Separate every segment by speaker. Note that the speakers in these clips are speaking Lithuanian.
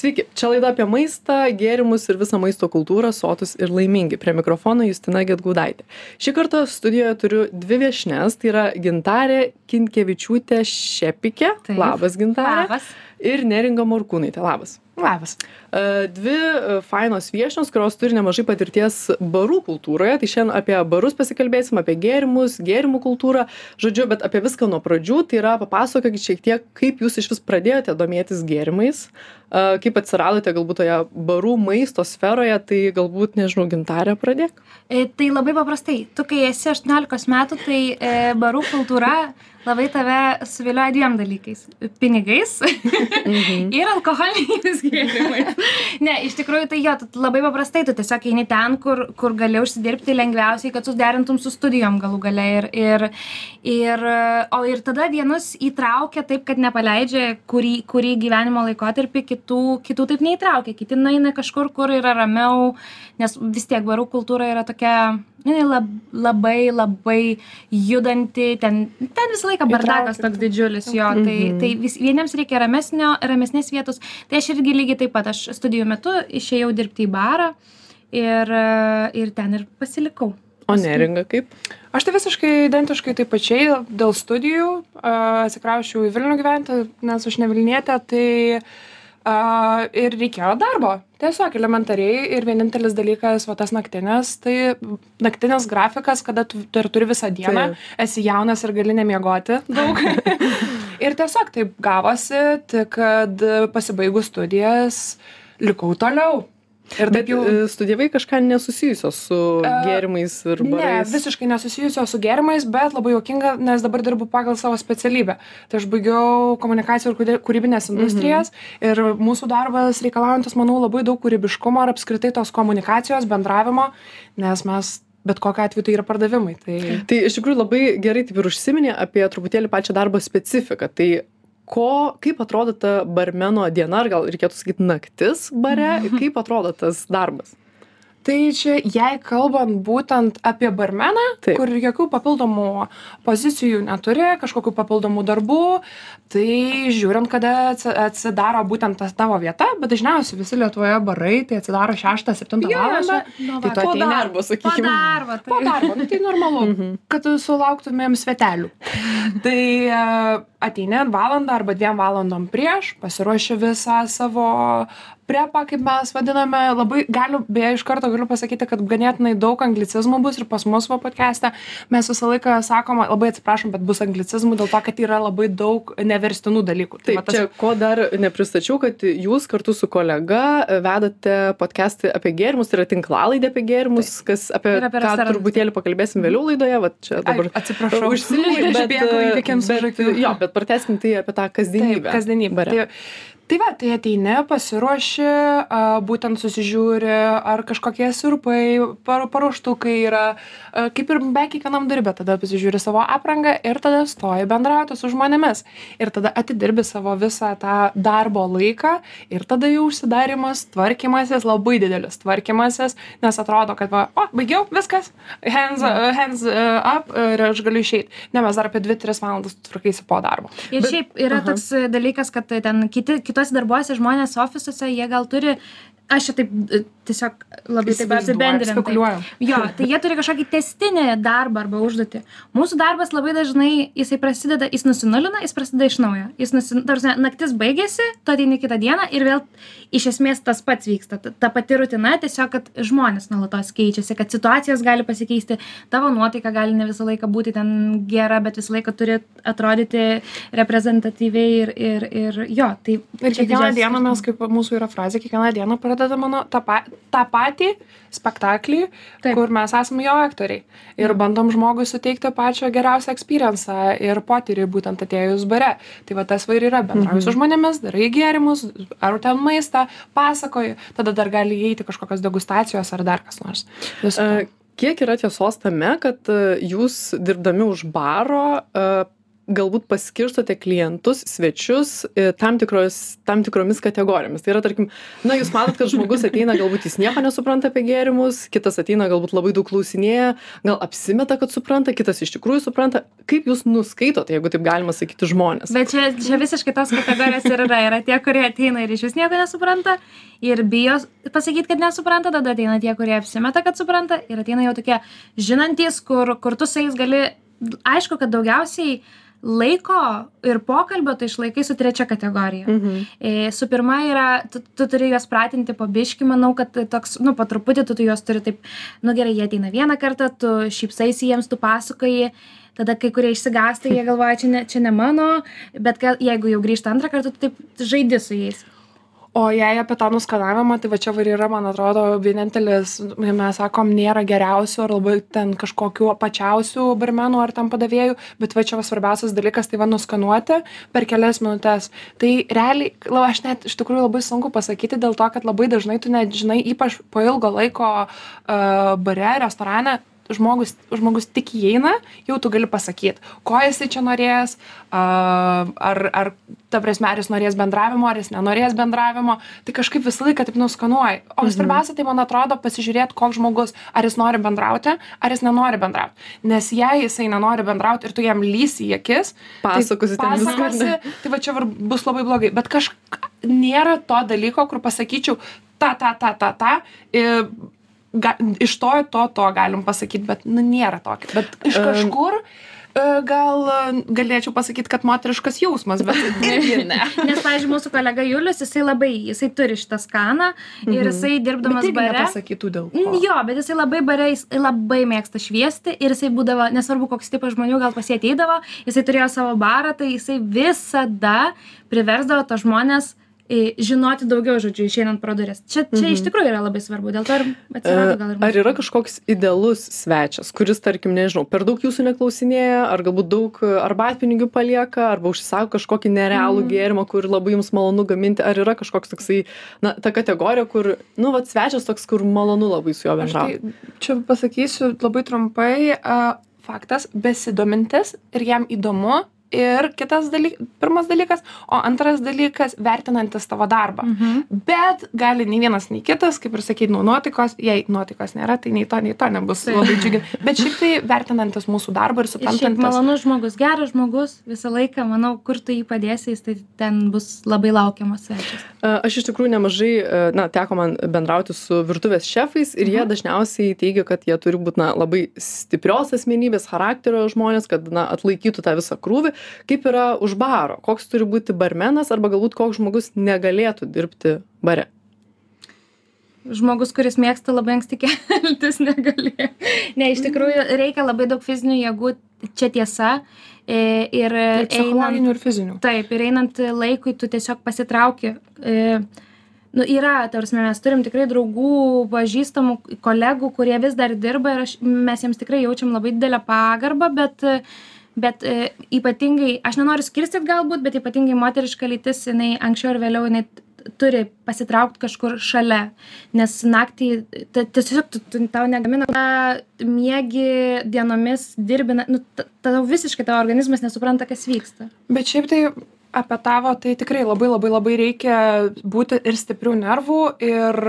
Speaker 1: Sveiki, čia laida apie maistą, gėrimus ir visą maisto kultūrą, sotus ir laimingi. Prie mikrofono Justina Getgudaitė. Šį kartą studijoje turiu dvi viešnes, tai yra Gintarė Kinkevičiūtė Šepikė.
Speaker 2: Taip.
Speaker 1: Labas, Gintarė.
Speaker 2: Labas.
Speaker 1: Ir Neringa Morkūnaitė. Labas.
Speaker 2: Labas.
Speaker 1: E, Dvi e, fainos viešnios, kurios turi nemažai patirties barų kultūroje. Tai šiandien apie barus pasikalbėsim, apie gėrimus, gėrimų kultūrą. Žodžiu, bet apie viską nuo pradžių. Tai yra papasakokit šiek tiek, kaip jūs iš vis pradėjote domėtis gėrimais, e, kaip atsiradote galbūt toje barų maisto sferoje. Tai galbūt, nežinau, gintarė pradėk.
Speaker 2: E, tai labai paprastai. Tu, kai esi 18 metų, tai e, barų kultūra labai tave suvilioja dviem dalykais - pinigais ir alkoholiniais gėrimais. Ne, iš tikrųjų, tai jo, labai paprastai, tu tiesiog eini ten, kur, kur gali užsidirbti lengviausiai, kad suderintum su studijom galų gale. Ir, ir, ir, o ir tada vienus įtraukia taip, kad nepaleidžia kurį, kurį gyvenimo laikotarpį, kitų, kitų taip neįtraukia. Kiti nueina kažkur, kur yra ramiau, nes vis tiek barų kultūra yra tokia jinai lab, labai, labai judanti, ten, ten visą laiką bardakas toks didžiulis jo, tai, tai vis, vieniems reikia ramesnio, ramesnės vietos. Tai aš irgi lygiai taip pat, aš studijų metu išėjau dirbti į barą ir, ir ten ir pasilikau.
Speaker 1: O neringa kaip?
Speaker 3: Aš tai visiškai identiškai taip pačiai dėl studijų a, atsikrausčiau į Vilnių gyventi, nes aš ne Vilnietė, tai a, ir reikėjo darbo. Tiesiog elementariai ir vienintelis dalykas, va tas naktinės, tai naktinės grafikas, kada tu dar turi visą dieną,
Speaker 1: Taip.
Speaker 3: esi jaunas ir gali nemiegoti daug. ir tiesiog taip gavosi, tik kad pasibaigus studijas likau toliau. Ir taip jau...
Speaker 1: e, studijavai kažką nesusijusio su
Speaker 3: E,
Speaker 1: gėrimais ir
Speaker 3: Ne,
Speaker 1: barais.
Speaker 3: visiškai nesusijusio su gėrimais, bet labai juokinga, nes dabar dirbu pagal savo specialybę. Tai aš baigiau komunikacijų ir kūry- kūrybinės industrijas ir mūsų darbas reikalaujantis, manau, labai daug kūrybiškumo ir apskritai tos komunikacijos, bendravimo, nes mes bet kokiu atveju tai yra pardavimai. Tai
Speaker 1: Tai iš tikrųjų labai gerai taip ir užsiminė apie truputėlį pačią darbo specifiką. Tai ko, kaip atrodo ta barmeno diena, ar gal reikėtų sakyti naktis bare, kaip atrodo tas darbas?
Speaker 3: Tai čia, jei kalbant būtent apie barmeną,
Speaker 1: Taip.
Speaker 3: kur jokių papildomų pozicijų neturi, kažkokių papildomų darbų, tai žiūrint, kada atsi- atsidaro būtent tas tavo vieta, bet dažniausiai visi Lietuvoje barai tai atsidaro 6-7 valandą.
Speaker 2: nuo
Speaker 1: Tai tu ateini
Speaker 3: darbo,
Speaker 1: arba,
Speaker 2: Po
Speaker 1: sakykime.
Speaker 2: darbo.
Speaker 3: Po
Speaker 2: Tai.
Speaker 3: darbo, nu, tai normalu, kad sulauktumėm svetelių. Tai e, ateini valandą arba dviem valandom prieš, pasiruoši visą savo prepą, kaip mes vadiname. Labai galiu, beje, iš karto galiu pasakyti, kad ganėtinai daug anglicizmų bus ir pas mus va podcast'e. Mes visą laiką sakoma, labai atsiprašom, bet bus anglicizmų dėl to, kad yra labai daug neverstinų dalykų. Tai va
Speaker 1: Taip, čia ko dar nepristačiau, kad jūs kartu su kolega vedate podcast'ą apie gėrimus, tai yra tinklalaidė apie gėrimus, kas apie
Speaker 2: Ir apie
Speaker 1: ką
Speaker 2: restoranus.
Speaker 1: truputėlį pakalbėsim vėliau laidoje, va čia dabar.
Speaker 3: Ai, atsiprašau.
Speaker 1: Užsiminė, bet, bet,
Speaker 3: akių.
Speaker 1: jo, bet prateskim tai apie tą kasdienybę.
Speaker 3: Taip, kasdienybė.
Speaker 1: bare.
Speaker 3: Tai, tai va, tai ateini, pasiruoši, a, būtent susižiūri, ar kažkokie sirpai, par, paruoštukai yra, a, kaip ir be kiekvienam darbė, tada pasižiūri savo aprangą ir tada stoji bendrauti su žmonėmis. Ir tada atidirbi savo visą tą darbo laiką ir tada jau užsidarimas, tvarkymasis, labai didelis tvarkymasis, nes atrodo, kad va, o, baigiau, viskas, hands, uh, hands uh, up ir aš galiu išeiti. Ne, mes dar apie 2-3 valandas tvarkaisi po darbo.
Speaker 2: Ir
Speaker 1: Bet-
Speaker 2: šiaip yra
Speaker 1: aha.
Speaker 2: toks e, dalykas, kad ten kiti, kitose darbuose žmonės ofisuose, jie gal turi, aš čia taip tiesiog labai taip
Speaker 3: spekuliuoju.
Speaker 2: Jo, tai jie turi kažkokį testinį darbą arba užduotį. Mūsų darbas labai dažnai, jisai prasideda, jis nusinulina, jis prasideda iš naujo. Jis nusin, tarsi, naktis baigėsi, tu ateini kitą dieną ir vėl iš esmės tas pats vyksta. Ta, ta pati rutina, tiesiog, kad žmonės nuolatos keičiasi, kad situacijos gali pasikeisti, tavo nuotaika gali ne visą laiką būti ten gera, bet visą laiką turi atrodyti reprezentatyviai ir, ir, ir jo. Tai
Speaker 3: Ir kiekvieną dieną mes, kaip mūsų yra frazė, kiekvieną dieną pradeda mano tą, pa, tą patį spektaklį,
Speaker 2: Taip.
Speaker 3: Kur mes esame jo aktoriai. Ir bandom žmogui suteikti pačią geriausią experienciją ir potyrį būtent atėjus bare. Tai va tas va ir yra, bendrauji su žmonėmis, darai gėrimus, ar ten maistą, pasakoji, tada dar gali įeiti kažkokios degustacijos ar dar kas nors. Visko.
Speaker 1: E, Kiek yra tiesos tame, kad e, jūs dirbdami už baro, e, galbūt paskirstote klientus svečius e, tam tikros tam tikromis kategorijomis. Tai yra tarkim na jūs matot kad žmogus ateina galbūt jis nieko nesupranta apie gėrimus kitas ateina galbūt labai daug klausinėja gal apsimeta kad supranta kitas iš tikrųjų supranta. Kaip jūs nuskaitot jeigu taip galima sakyti žmones
Speaker 2: Bet čia, čia visiškai tos kategorijos ir yra. Yra tie, kurie ateina ir iš vis nieko nesupranta ir bijo pasakyti, kad nesupranta, tada ateina tie, kurie apsimeta, kad supranta ir ateina jau tokie žinantys, kur, kur tu su jais gali, aišku, kad daugiausiai laiko ir pokalbio tu išlaikai su trečia kategorija.
Speaker 1: Mhm.
Speaker 2: E, su pirma yra, tu, tu turi juos pratinti po biški, manau, kad toks, nu, po truputį tu, tu juos turi taip, nu gerai, jie ateina vieną kartą, tu šypsaisi jiems, tu pasakoji, tada kai kurie išsigąsta, jie galvoja, čia ne, čia ne mano, bet jeigu jau grįžta antrą kartą, tu taip žaidi su jais.
Speaker 3: O jei apie tą nuskanavimą, tai va čia var yra, man atrodo, vienintelis, mes sakom, nėra geriausių ar labai ten kažkokių apačiausių barmenų ar tam padavėjų, bet va čia va svarbiausias dalykas, tai va nuskanuoti per kelias minutės. Tai realiai, la, aš net iš tikrųjų labai sunku pasakyti dėl to, kad labai dažnai tu net žinai, ypač po ilgo laiko bare, restorane, žmogus, žmogus tik įeina, jau tu gali pasakyti, ko jisai čia norės, ar, ar ta prasme, ar jis norės bendravimo, ar jis nenorės bendravimo. Tai kažkaip visą laiką taip nuskanuoji. O mhm. svarbiausia, tai man atrodo, pasižiūrėti, koks žmogus, ar jis nori bendrauti, ar jis nenori bendrauti. Nes jei jisai nenori bendrauti ir tu jam lysi į akis,
Speaker 1: Pasakosi
Speaker 3: tai,
Speaker 1: viską, ar
Speaker 3: pasakosi, tai va čia bus labai blogai. Bet kažkaip nėra to dalyko, kur pasakyčiau, ta, ta, ta, ta, ta. Ir, ga, iš to, to, to galim pasakyti, bet nu, nėra tokio. Bet iš kažkur e, gal e, galėčiau pasakyti, kad moteriškas jausmas, bet irgi ne.
Speaker 2: Nes, pavyzdžiui, mūsų kolega Julius, jisai labai, jisai turi šitą skaną ir jisai dirbdamas
Speaker 3: Bet
Speaker 2: bare.
Speaker 3: nepasakytų dėl ko.
Speaker 2: Jo, bet jisai labai bare, jis labai mėgsta šviesti ir jisai būdavo, nesvarbu koks tipas žmonių gal pas jį ateidavo, jisai turėjo savo barą, tai jisai visada priversdavo to žmonės e, žinoti daugiau žodžių išeinant pro duris. Čia, čia iš tikrųjų yra labai svarbu, dėl to ir atsirado gal ir.
Speaker 1: Mhm. E, Ar yra kažkoks idealus svečias, kuris, tarkim, nežinau, per daug jūsų neklausinėja, ar galbūt daug arbatpinigių palieka, arba užsisako kažkokį nerealų
Speaker 2: Mhm.
Speaker 1: gėrimą, kur labai jums malonu gaminti, ar yra kažkoks toksai, na, ta kategorija, kur, nu, va, svečias toks, kur malonu labai su juo
Speaker 3: Aš
Speaker 1: bendrauti.
Speaker 3: tai čia pasakysiu labai trumpai. Uh, faktas, besidomintis ir jam įdomu. Ir kitas dalykas, pirmas dalykas, o antras dalykas, vertinantis tavo darbą.
Speaker 2: Mhm.
Speaker 3: Bet gali nei vienas, nei kitas, kaip ir sakyti, nuo nuotaikos, jei nuotaikos nėra, tai nei to, nei to nebus
Speaker 2: Taip.
Speaker 3: labai džiugin. Bet šiaip tai vertinantis mūsų darbą ir
Speaker 2: Ir
Speaker 3: suprantantis.
Speaker 2: malonus žmogus, geras žmogus, visą laiką, manau, kur tu jį padėsi, jis tai ten bus labai laukiamas svečias.
Speaker 1: Aš iš tikrųjų nemažai, na, teko man bendrauti su virtuvės šefais ir jie dažniausiai teigia, kad jie turi būti, na, labai stiprios asmenybės, charakterio žmonės, kad, na, atlaikytų tą visą krūvį. Kaip yra už baro? Koks turi būti barmenas arba galbūt koks žmogus negalėtų dirbti bare?
Speaker 2: žmogus, kuris mėgsta labai anksti keltis, negali. Ne, iš tikrųjų reikia labai daug fizinių jėgų, čia tiesa. E, Ir,
Speaker 3: Ir
Speaker 2: einant,
Speaker 3: psichologinių ir fizinių.
Speaker 2: taip, ir einant laikui, tu tiesiog pasitrauki. E, Nu, yra, tarsi mes turim tikrai draugų, pažįstamų, kolegų, kurie vis dar dirba ir aš, mes jiems tikrai jaučiam labai didelę pagarbą, bet, bet e, ypatingai, aš nenoriu skirstyti galbūt, bet ypatingai moteriška lytis, jinai anksčiau ir vėliau jinai turi pasitraukti kažkur šalia, nes naktį tiesiog tu, tu, tau negamina, miegi dienomis, dirbina, nu, ta- tau visiškai tavo organizmas nesupranta, kas vyksta.
Speaker 3: Bet šiaip tai apie tavo, tai tikrai labai labai labai reikia būti ir stiprių nervų ir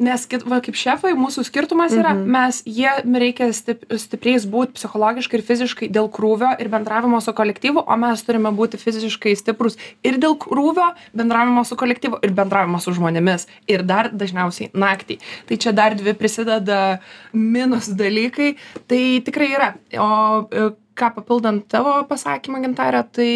Speaker 3: Nes, kit- va, kaip šefai, mūsų skirtumas yra, mhm. mes, jie reikia stip, stipriais būti psichologiškai ir fiziškai dėl krūvio ir bendravimo su kolektyvu, o mes turime būti fiziškai stiprus ir dėl krūvio, bendravimo su kolektyvu ir bendravimo su žmonėmis. Ir dar dažniausiai naktį. Tai čia dar dvi prisideda minus dalykai. Tai tikrai yra. O e, ką papildant tavo pasakymą, gintarė, tai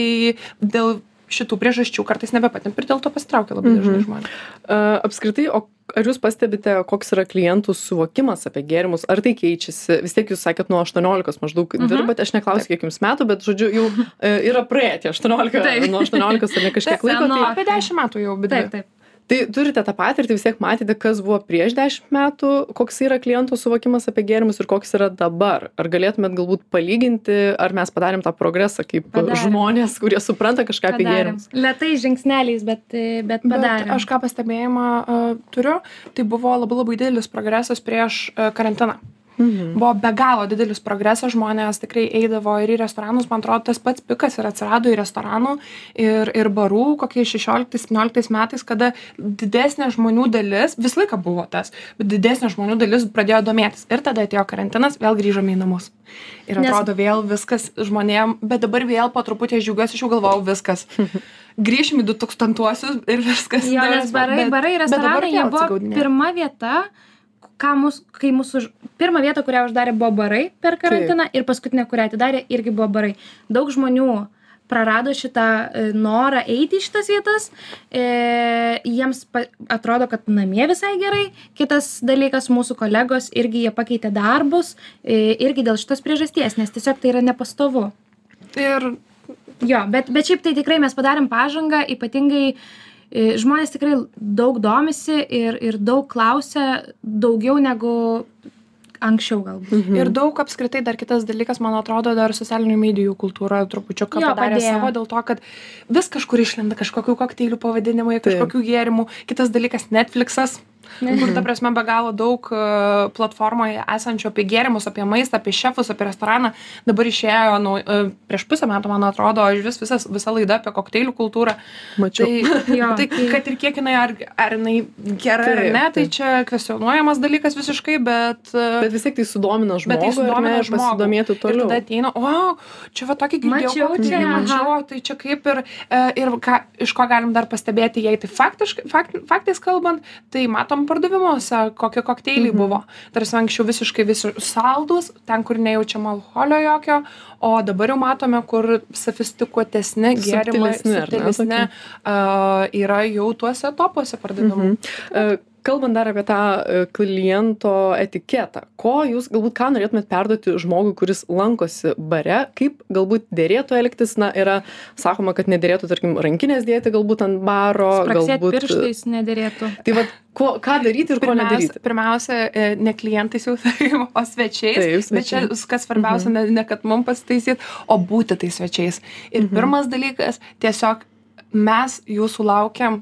Speaker 3: dėl šitų priežasčių kartais nebepatimp ir dėl to pasitraukia labai dažnai
Speaker 1: Mhm.
Speaker 3: žmonės.
Speaker 1: E, Apskritai, o ar jūs pastebite, koks yra klientų suvokimas apie gėrimus, ar tai keičiasi? Vis tiek jūs sakėt, nuo 18 maždaug
Speaker 2: Mhm.
Speaker 1: dirbate, aš neklausiu, kiek jums metų, bet, žodžiu, jau e, yra praėję tie 18,
Speaker 2: Taip.
Speaker 1: nuo 18 ar ne kažkiek
Speaker 2: Taip,
Speaker 1: laiko. Tai,
Speaker 3: Apie 10 metų jau bidai.
Speaker 2: Taip, taip.
Speaker 1: Tai turite tą patirtį, vis tiek matėte, kas buvo prieš 10 metų, koks yra klientų suvokimas apie gėrimus ir koks yra dabar. Ar galėtumėt galbūt palyginti, ar mes padarėm tą progresą kaip
Speaker 2: Padarėm.
Speaker 1: žmonės, kurie supranta kažką apie
Speaker 2: Padarėm.
Speaker 1: gėrimus?
Speaker 2: Lietai žingsneliais, bet, e, bet
Speaker 3: Bet
Speaker 2: padarėm.
Speaker 3: aš ką pastebėjimą uh, turiu, tai buvo labai labai didelis progresas prieš uh, karantiną.
Speaker 1: Mhm.
Speaker 3: Buvo be galo didelis progresas, žmonės tikrai eidavo ir į restoranus, man atrodo, tas pats pikas ir atsirado į restoranų ir, ir barų kokiais 16-17 metais, kada didesnė žmonių dalis, visą laiką buvo tas, bet didesnė žmonių dalis pradėjo domėtis. Ir tada atėjo karantinas, vėl grįžome į namus. Ir
Speaker 2: Nes-
Speaker 3: atrodo vėl viskas žmonėm, bet dabar vėl po truputį aš džiaugiuosi, aš jau galvojau viskas. Grįžim į 2000-uosius ir viskas.
Speaker 2: Jo, nes barai,
Speaker 3: bet-
Speaker 2: barai restoranai, jie buvo
Speaker 3: atsigaudinėja.
Speaker 2: pirma vieta, ką mus, kai mūsų, už- pirmą vietą, kurią uždarė, buvo barai per karantiną ir paskutinė, kurią atidarė, irgi buvo barai. Daug žmonių prarado šitą e, norą eiti į šitas vietas, e, jiems pa, atrodo, kad namie visai gerai. Kitas dalykas, mūsų kolegos irgi jie pakeitė darbus, e, irgi dėl šitos priežasties, nes tiesiog tai yra nepastovu.
Speaker 3: Ir
Speaker 2: Jo, bet, bet šiaip tai tikrai mes padarėm pažangą, ypatingai žmonės tikrai daug domisi ir, ir daug klausia, daugiau negu anksčiau galbūt.
Speaker 1: Mhm.
Speaker 3: Ir daug apskritai dar kitas dalykas, man atrodo, dar socialinių medijų kultūra trupučiuką
Speaker 2: Jo,
Speaker 3: padarė
Speaker 2: padėjo.
Speaker 3: savo dėl to, kad vis kažkur išlenda kažkokių kokteilių pavadinimai, kažkokių gėrimų. Kitas dalykas - Netflixas. Kur ta prasme be galo daug e, platformoje esančių apie gėrimus, apie maistą, apie šefus, apie restoraną. Dabar išėjo nu, prieš pusę metų, man atrodo, iš vis visas, visa laida apie kokteilių kultūrą.
Speaker 1: Mačiau.
Speaker 3: Tai,
Speaker 2: Jo,
Speaker 3: tai kad ir kiek jinai, ar, ar jinai gera ar
Speaker 1: Taip,
Speaker 3: ne, tai
Speaker 1: taip.
Speaker 3: čia kvestionuojamas dalykas visiškai, bet... e,
Speaker 1: Bet vis tiek tai sudomina
Speaker 3: Bet tai
Speaker 1: žmogų, ar ne,
Speaker 3: sudomina
Speaker 1: ir pasidomėtų
Speaker 3: Ir
Speaker 1: toliau.
Speaker 3: tada ateina, o, čia va tokį girdėjau,
Speaker 2: Mačiau čia,
Speaker 3: mačiau, tai čia kaip ir, ir ką, iš ko galim dar pastebėti, jei tai faktiškai, fakt, faktais kalbant, tai matom pardavimuose, kokie kokteiliai
Speaker 1: Mhm.
Speaker 3: buvo. Tarsi anksčiau visiškai visi saldus, ten, kur nejaučiam alkoholio jokio, o dabar jau matome, kur sofistikuotesni gėrimai,
Speaker 1: Subtilesni,
Speaker 3: uh, yra jau tuose topuose pardavimų.
Speaker 1: Mhm. E, Kalbant dar apie tą e, kliento etiketą, ko jūs galbūt ką norėtumėt perduoti žmogui, kuris lankosi bare, kaip galbūt dėrėtų elgtis, na, yra sakoma, kad nedėrėtų, tarkim, rankinės dėti galbūt ant baro,
Speaker 2: Spraksėti
Speaker 1: galbūt...
Speaker 2: pirštais nederėtų.
Speaker 1: Tai vad, ko, ką daryti ir ko
Speaker 3: Pirmiausia,
Speaker 1: nedaryti?
Speaker 3: pirmiausia, e, ne klientais jau, sakykim, o svečiais.
Speaker 1: Taip,
Speaker 3: Bet čia,
Speaker 1: svečiai.
Speaker 3: kas svarbiausia, ne, ne kad mums pasitaisyt, o būti tais svečiais. Ir
Speaker 1: Mhm.
Speaker 3: pirmas dalykas, tiesiog mes jūsų laukiam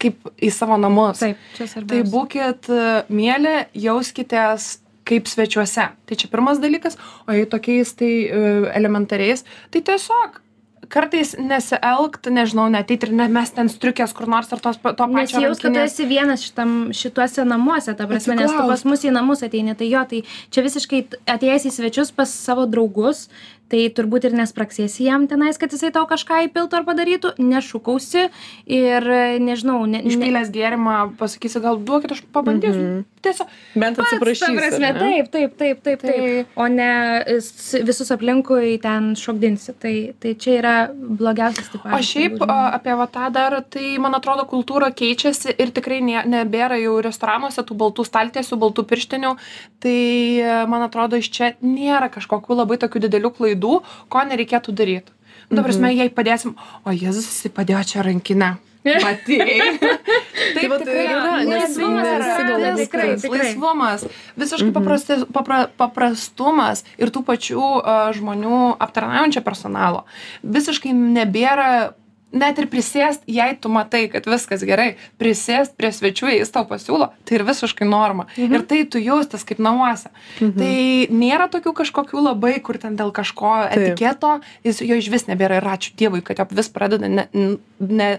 Speaker 3: kaip į savo namus.
Speaker 2: Taip, čia
Speaker 3: Tai
Speaker 2: svarbiausia.
Speaker 3: būkit e, mėly, jauskitės kaip svečiuose. Tai čia pirmas dalykas, o jei tokiais tai e, elementariais, tai tiesiog kartais nesielgt, nežinau, neteit ir nemest ten striukės kur nors ar tos, to pačio.
Speaker 2: Nesijaus, kad tu esi vienas šitam, šituose namuose, ta prasme, nes tu pas mus į namus ateini. Tai jo, tai čia visiškai atėjęs į svečius pas savo draugus, tai turbūt ir nespraksėsi jam tenais, kad jisai tau kažką įpiltų ar padarytų, nešukausi ir nežinau, ne, ne,
Speaker 3: Išpylęs gėrimą, pasakysi, gal duokit, aš pabandysiu.
Speaker 1: Mhm.
Speaker 3: Tiesiog.
Speaker 1: Bent
Speaker 2: ta prasme, taip, taip, taip, taip,
Speaker 3: Tai-
Speaker 2: taip. O ne visus aplinkui ten šokdinsi. Tai, tai čia yra blogiausias tipas.
Speaker 3: O šiaip a, apie va tą dar, tai man atrodo, kultūra keičiasi ir tikrai ne, nebėra jau restoranuose tų baltų staltiesių, baltų pirštinių. Tai e, man atrodo, iš čia nėra kažkokių labai tokių didelių klaidų, ko nereikėtų daryti. Nu, dabar mes jai padėsim, o Jėzus, jis padėjo čia rankinę. Matėjai.
Speaker 1: Tai vat ir yra,
Speaker 2: laisvumas tikrai, tikrai.
Speaker 3: Laisvumas, visiškai paprasti, papra, paprastumas ir tų pačių uh, žmonių aptarnaujančio personalo. Visiškai nebėra net ir prisėst, jei tu matai, kad viskas gerai, prisėst prie svečių, jei jis tau pasiūlo, tai ir visiškai norma. Mhm. Ir tai tu jaustis kaip namuose. Mhm. Tai nėra tokių kažkokių labai, kur ten dėl kažko
Speaker 1: Taip.
Speaker 3: etiketo, jis jo iš vis nebėra ir ačiū Dievui, kad jo vis pradeda ne, ne,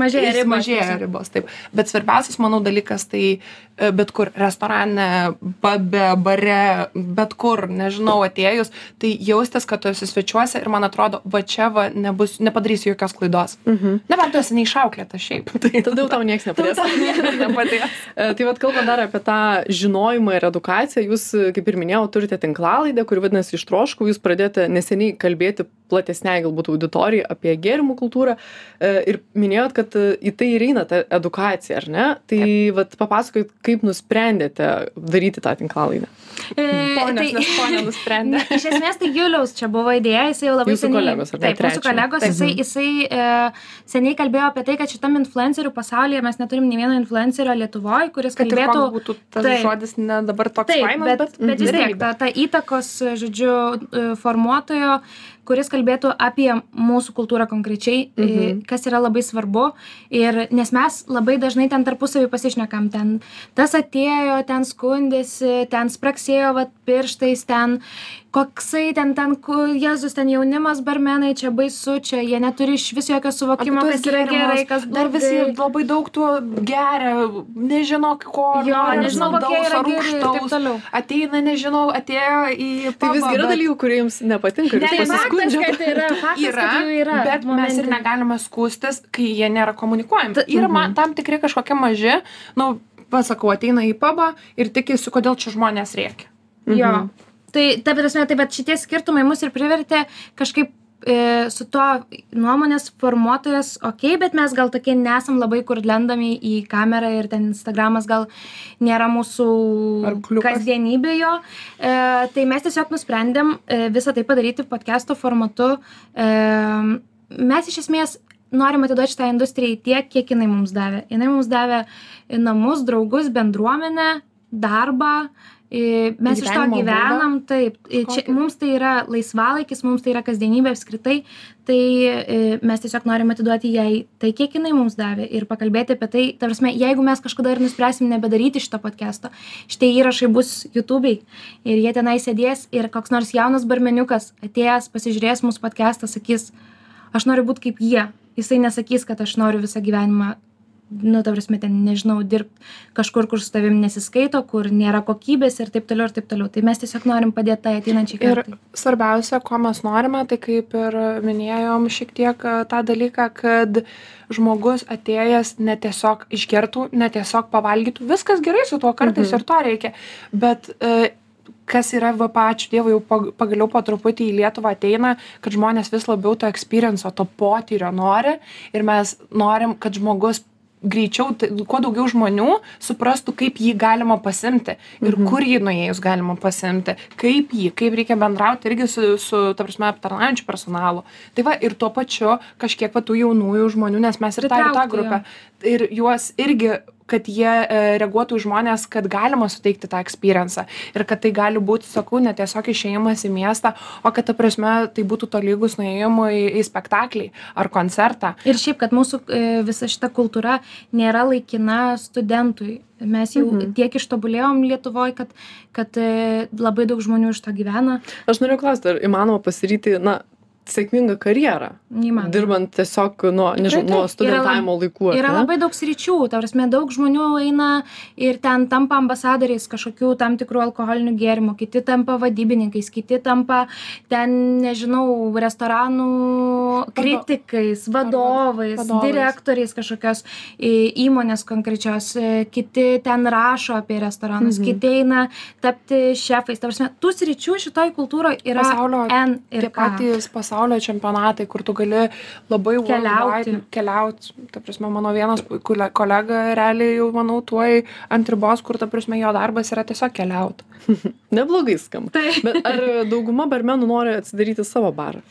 Speaker 2: Mažėja ribos
Speaker 3: Mažėja ribos, taip. Bet svarbiausias, manau, dalykas tai e, bet kur, restorane, babe, bare, bet kur, nežinau, atėjus, tai jaustis, kad tu esi svečiuose ir man atrodo, va čia va nebus, nepadarysi jokios klaidos.
Speaker 1: Mhm.
Speaker 3: Nebent tu esi neišauklėta šiaip. Tai
Speaker 1: Tada tau niekas nepadės. E, Tai vad kalbant dar apie tą žinojimą ir edukaciją, jūs, e, kaip ir minėjau, turite tinklalaidę, kuri vadinasi Ištroškau, jūs pradėjote neseniai kalbėti platesniai galbūt auditorijai apie gėrimų kultūrą ir minėjot, kad e, į tai ir eina ta edukacija, ar ne? Tai vad papasakojot, kaip nusprendėte daryti tą tinklalaidę.
Speaker 2: E,
Speaker 3: Ponios,
Speaker 2: tai-
Speaker 3: nes ponė nusprendė.
Speaker 2: Iš esmės tai Juliaus čia buvo idėja, jisai jau labai
Speaker 1: Jūsų
Speaker 2: seniai.
Speaker 1: kolegos?
Speaker 2: Taip, mūsų
Speaker 1: Trečio.
Speaker 2: kolegos,
Speaker 1: Taip.
Speaker 2: jisai, jisai e, seniai kalbėjo apie tai, kad šitam influencerių pasaulyje mes neturim nei vieno influencerio Lietuvoje, kuris
Speaker 3: Kad
Speaker 2: kalbėtų.
Speaker 3: koks būtų tas
Speaker 2: Taip.
Speaker 3: žodis, ne dabar toks
Speaker 2: Taip,
Speaker 3: fainas,
Speaker 2: bet, bet, bet vis tiek ta, ta įtakos, žodžiu, e, formuotojo kuris kalbėtų apie mūsų kultūrą konkrečiai, mhm. kas yra labai svarbu. Ir, nes mes labai dažnai ten tarpusavį pasišnekam, ten tas atėjo, ten skundėsi, ten spraksėjo vat, pirštais, ten koksai ten ten ku jėzus ten jaunimas barmenai čia baisu čia jie neturi išvis jokio suvokimo kas yra gerai kas
Speaker 3: dar visi labai daug tuo geria nežino ko
Speaker 2: Jo,
Speaker 3: nori,
Speaker 2: nežinau, kokie yra geri ir taip toliau.
Speaker 3: ateina nežinau atėjo į
Speaker 1: Tai vis
Speaker 3: pubą,
Speaker 1: yra
Speaker 3: bet-
Speaker 1: dalykų, kurie jums nepatinka
Speaker 2: Tai
Speaker 1: jūs
Speaker 2: faktas, kad yra, faktas,
Speaker 3: yra,
Speaker 2: kad yra.
Speaker 3: bet mes ir negalime skūstis, kai jie nėra komunikuojami.
Speaker 2: Ta-
Speaker 3: Yra man tam tikri kažkokie maži, nu, pasakau, ateina į pubą ir tikisi, kodėl čia žmonės rėkia.
Speaker 2: Jo. Tai, ta prasme, tai bet šitie skirtumai mus ir privertė kažkaip e, su tuo nuomonės formuotojas, ok, bet mes gal tokie nesam labai, kur lendami į kamerą ir ten Instagramas gal nėra mūsų kasdienybė jo. E, tai mes tiesiog nusprendėm e, visą tai padaryti podcast'o formatu. E, mes iš esmės norim atiduoti šitą industrijai tiek, kiek jinai mums davė. Jinai mums davė namus, draugus, bendruomenę, darbą. Mes iš to
Speaker 3: Gyvenimo būdą
Speaker 2: gyvenam, taip. Čia, mums tai yra laisvalaikis, mums tai yra kasdienybė apskritai. Tai e, mes tiesiog norim atiduoti jai tai, kiek jinai mums davė ir pakalbėti apie tai. Tarsi, jeigu mes kažkada ir nuspręsim nebedaryti šito podcast'o, šitie įrašai bus YouTube'ai ir jie tenai sėdės ir koks nors jaunas barmeniukas atėjęs, pasižiūrės mūsų podcast'ą, sakys, aš noriu būti kaip jie. Jisai nesakys, kad aš noriu visą gyvenimą, nu, ta prasme, ten, nežinau, dirbti kažkur, kur su tavim nesiskaito, kur nėra kokybės ir taip toliau ir taip toliau. Tai mes tiesiog norim padėti tai ateinančiai
Speaker 3: Ir
Speaker 2: kartai.
Speaker 3: svarbiausia, ko mes norime, tai kaip ir minėjom šiek tiek e, tą dalyką, kad žmogus atėjęs ne tiesiog išgertų, ne tiesiog pavalgytų, viskas gerai su tuo kartais
Speaker 1: Mhm.
Speaker 3: ir to reikia, bet e, kas yra, va, ačiū Dievui, jau pag- pagaliau po truputį į Lietuvą ateina, kad žmonės vis labiau to experience, to potyrio nori ir mes norim, kad žmogus greičiau, tai, kuo daugiau žmonių suprastų, kaip jį galima pasimti ir
Speaker 1: Mhm.
Speaker 3: kur jį nuėjus galima pasimti, kaip jį, kaip reikia bendrauti irgi su, su ta prasme, aptarnaujančiu personalu. Tai va, ir tuo pačiu kažkiek va tų jaunųjų žmonių, nes mes ir tą, ir tą grupę, ir juos irgi kad jie e, reaguotų į žmonės, kad galima suteikti tą experience ir kad tai gali būti, sakau, ne tiesiog išėjimas į miestą, o kad, ta prasme, tai būtų tolygus nuėjimui į spektaklį ar koncertą.
Speaker 2: Ir šiaip, kad mūsų e, visa šita kultūra nėra laikina studentui. Mes jau mhm. tiek ištobulėjom Lietuvoje, kad, kad e, labai daug žmonių iš to gyvena.
Speaker 1: Aš noriu klausti, ar įmanoma pasiryti, na, sėkmingą karjerą,
Speaker 2: Neįmanoma.
Speaker 1: dirbant tiesiog nuo, nežinau, nuo studentavimo laikų.
Speaker 2: Yra
Speaker 1: ne?
Speaker 2: labai daug sričių, ta prasme, daug žmonių eina ir ten tampa ambasadoriais kažkokių tam tikrų alkoholinių gėrimų, kiti tampa vadybininkais, kiti tampa ten, nežinau, restoranų kritikais, vadovais,
Speaker 3: vadovais.
Speaker 2: direktoriais kažkokios į- įmonės konkrečios, e, kiti ten rašo apie restoranus,
Speaker 1: Mhm.
Speaker 2: kiti eina tapti šefais. Ta prasme, tų sričių šitoj kultūroje yra
Speaker 3: Pasaulio-
Speaker 2: N ir
Speaker 3: patys pasaulio čempionatai, kur tu gali labai
Speaker 2: Keliauti.
Speaker 3: keliauti. Ta prasme, mano vienas kole- kolega realiai jau, manau, tuoj ant ribos, kur, ta prasme, jo darbas yra tiesiog keliauti.
Speaker 1: Neblogai skamba.
Speaker 2: Tai.
Speaker 1: Bet ar dauguma barmenų nori atsidaryti savo barą?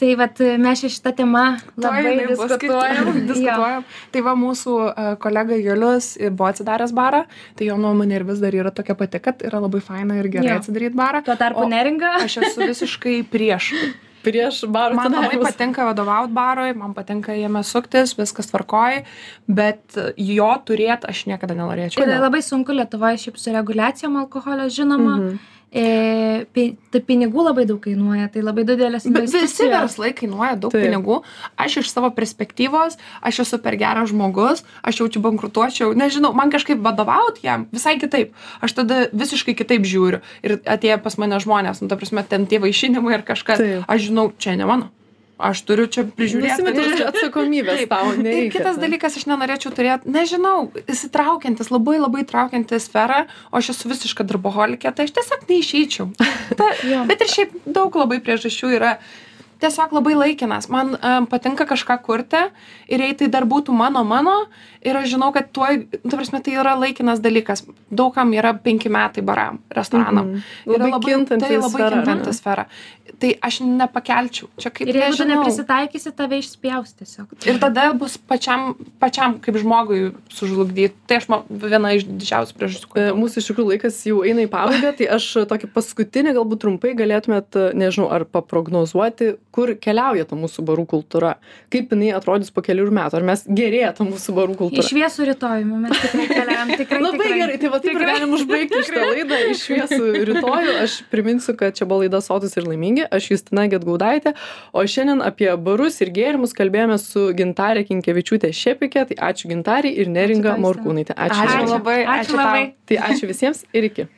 Speaker 2: Tai vat mes šitą temą labai
Speaker 3: bus,
Speaker 2: diskutuojam.
Speaker 3: diskutuojam. Tai va mūsų e, kolega Julius buvo atsidaręs barą, tai jo nuomonė ir vis dar yra tokia pati, kad yra labai faina ir gerai
Speaker 2: Jo.
Speaker 3: atsidaryti barą.
Speaker 2: Tuo tarpu neringa.
Speaker 3: Aš esu visiškai prieš.
Speaker 1: Prieš barą
Speaker 3: Man labai patinka vadovauti barui, man patinka jame suktis, viskas tvarkoji, bet jo turėti aš niekada nenorėčiau.
Speaker 2: Ir labai sunku Lietuvoje šiaip su reguliacijom alkoholio, žinoma.
Speaker 1: Mhm.
Speaker 2: E, tai pinigų labai daug kainuoja, tai labai didelės
Speaker 3: Bet visi
Speaker 2: investicijos.
Speaker 3: verslai kainuoja daug
Speaker 1: Taip.
Speaker 3: Taip. pinigų. Aš iš savo perspektyvos, aš esu per geras žmogus, aš jaučiu bankrutuočiau, nežinau, man kažkaip vadovauti jam visai kitaip. Aš tada visiškai kitaip žiūriu. Ir atėjo pas mane žmonės, nu, ta prasme, ten tie vaišinimai ir kažkas.
Speaker 1: Taip.
Speaker 3: Aš žinau, čia ne mano. Aš turiu čia prižiūrėti.
Speaker 1: Nusimeti atsakomybės tau.
Speaker 3: Ir
Speaker 1: nereikia,
Speaker 3: kitas
Speaker 1: ne?
Speaker 3: dalykas, aš nenorėčiau turėti, nežinau, įsitraukiantis, labai labai traukiantis sferą, o aš esu visiška darboholikė, tai aš tiesiog neišeičiau. Ta, bet ir šiaip daug labai priežasčių yra. Tiesiog labai laikinas. Man em, patinka kažką kurti ir jei tai dar būtų mano mano ir aš žinau kad tuoj ta prasme tai yra laikinas dalykas. Daug kam yra penki metai baram restoranam.
Speaker 1: Mhm.
Speaker 3: Yra
Speaker 1: Labai kintanti
Speaker 3: tai labai kintanti sfera. Tai aš nepakelčiau. Čia kaip
Speaker 2: Ir jeigu tu neprisitaikysi, tave išspjaus tiesiog.
Speaker 3: ir tada bus pačiam pačiam kaip žmogui sužlugdyt. Tai aš ma viena iš didžiausių priežasčių
Speaker 1: E. Mūsų iš tikrųjų laikas jau eina į pabaigą, tai aš tokį paskutinį galbūt trumpai galėtumėt, nežinau, ar paprognozuoti, kur keliauja ta mūsų barų kultūra, kaip jinai atrodys po kelių metų, ar mes gerėja ta mūsų barų kultūra.
Speaker 2: Iš viesų rytojų mes tikrai keliaujam. Tikrai,
Speaker 1: Labai
Speaker 2: tikrai.
Speaker 1: gerai, tai va taip ir galim užbaigti šitą laidą iš šviesų rytojų. Aš priminsiu, kad čia buvo laida Sotus ir laimingi, aš Justina Getgaudaitė, o šiandien apie barus ir gėrimus kalbėjome su Gintarė Kinkevičiūtė Šepikė, tai ačiū Gintarė ir Neringa. Morkūnaitė. Ačiū.
Speaker 3: Ačiū labai,
Speaker 2: Ačiū
Speaker 3: ačiū
Speaker 2: labai.
Speaker 1: Tai ačiū visiems ir iki.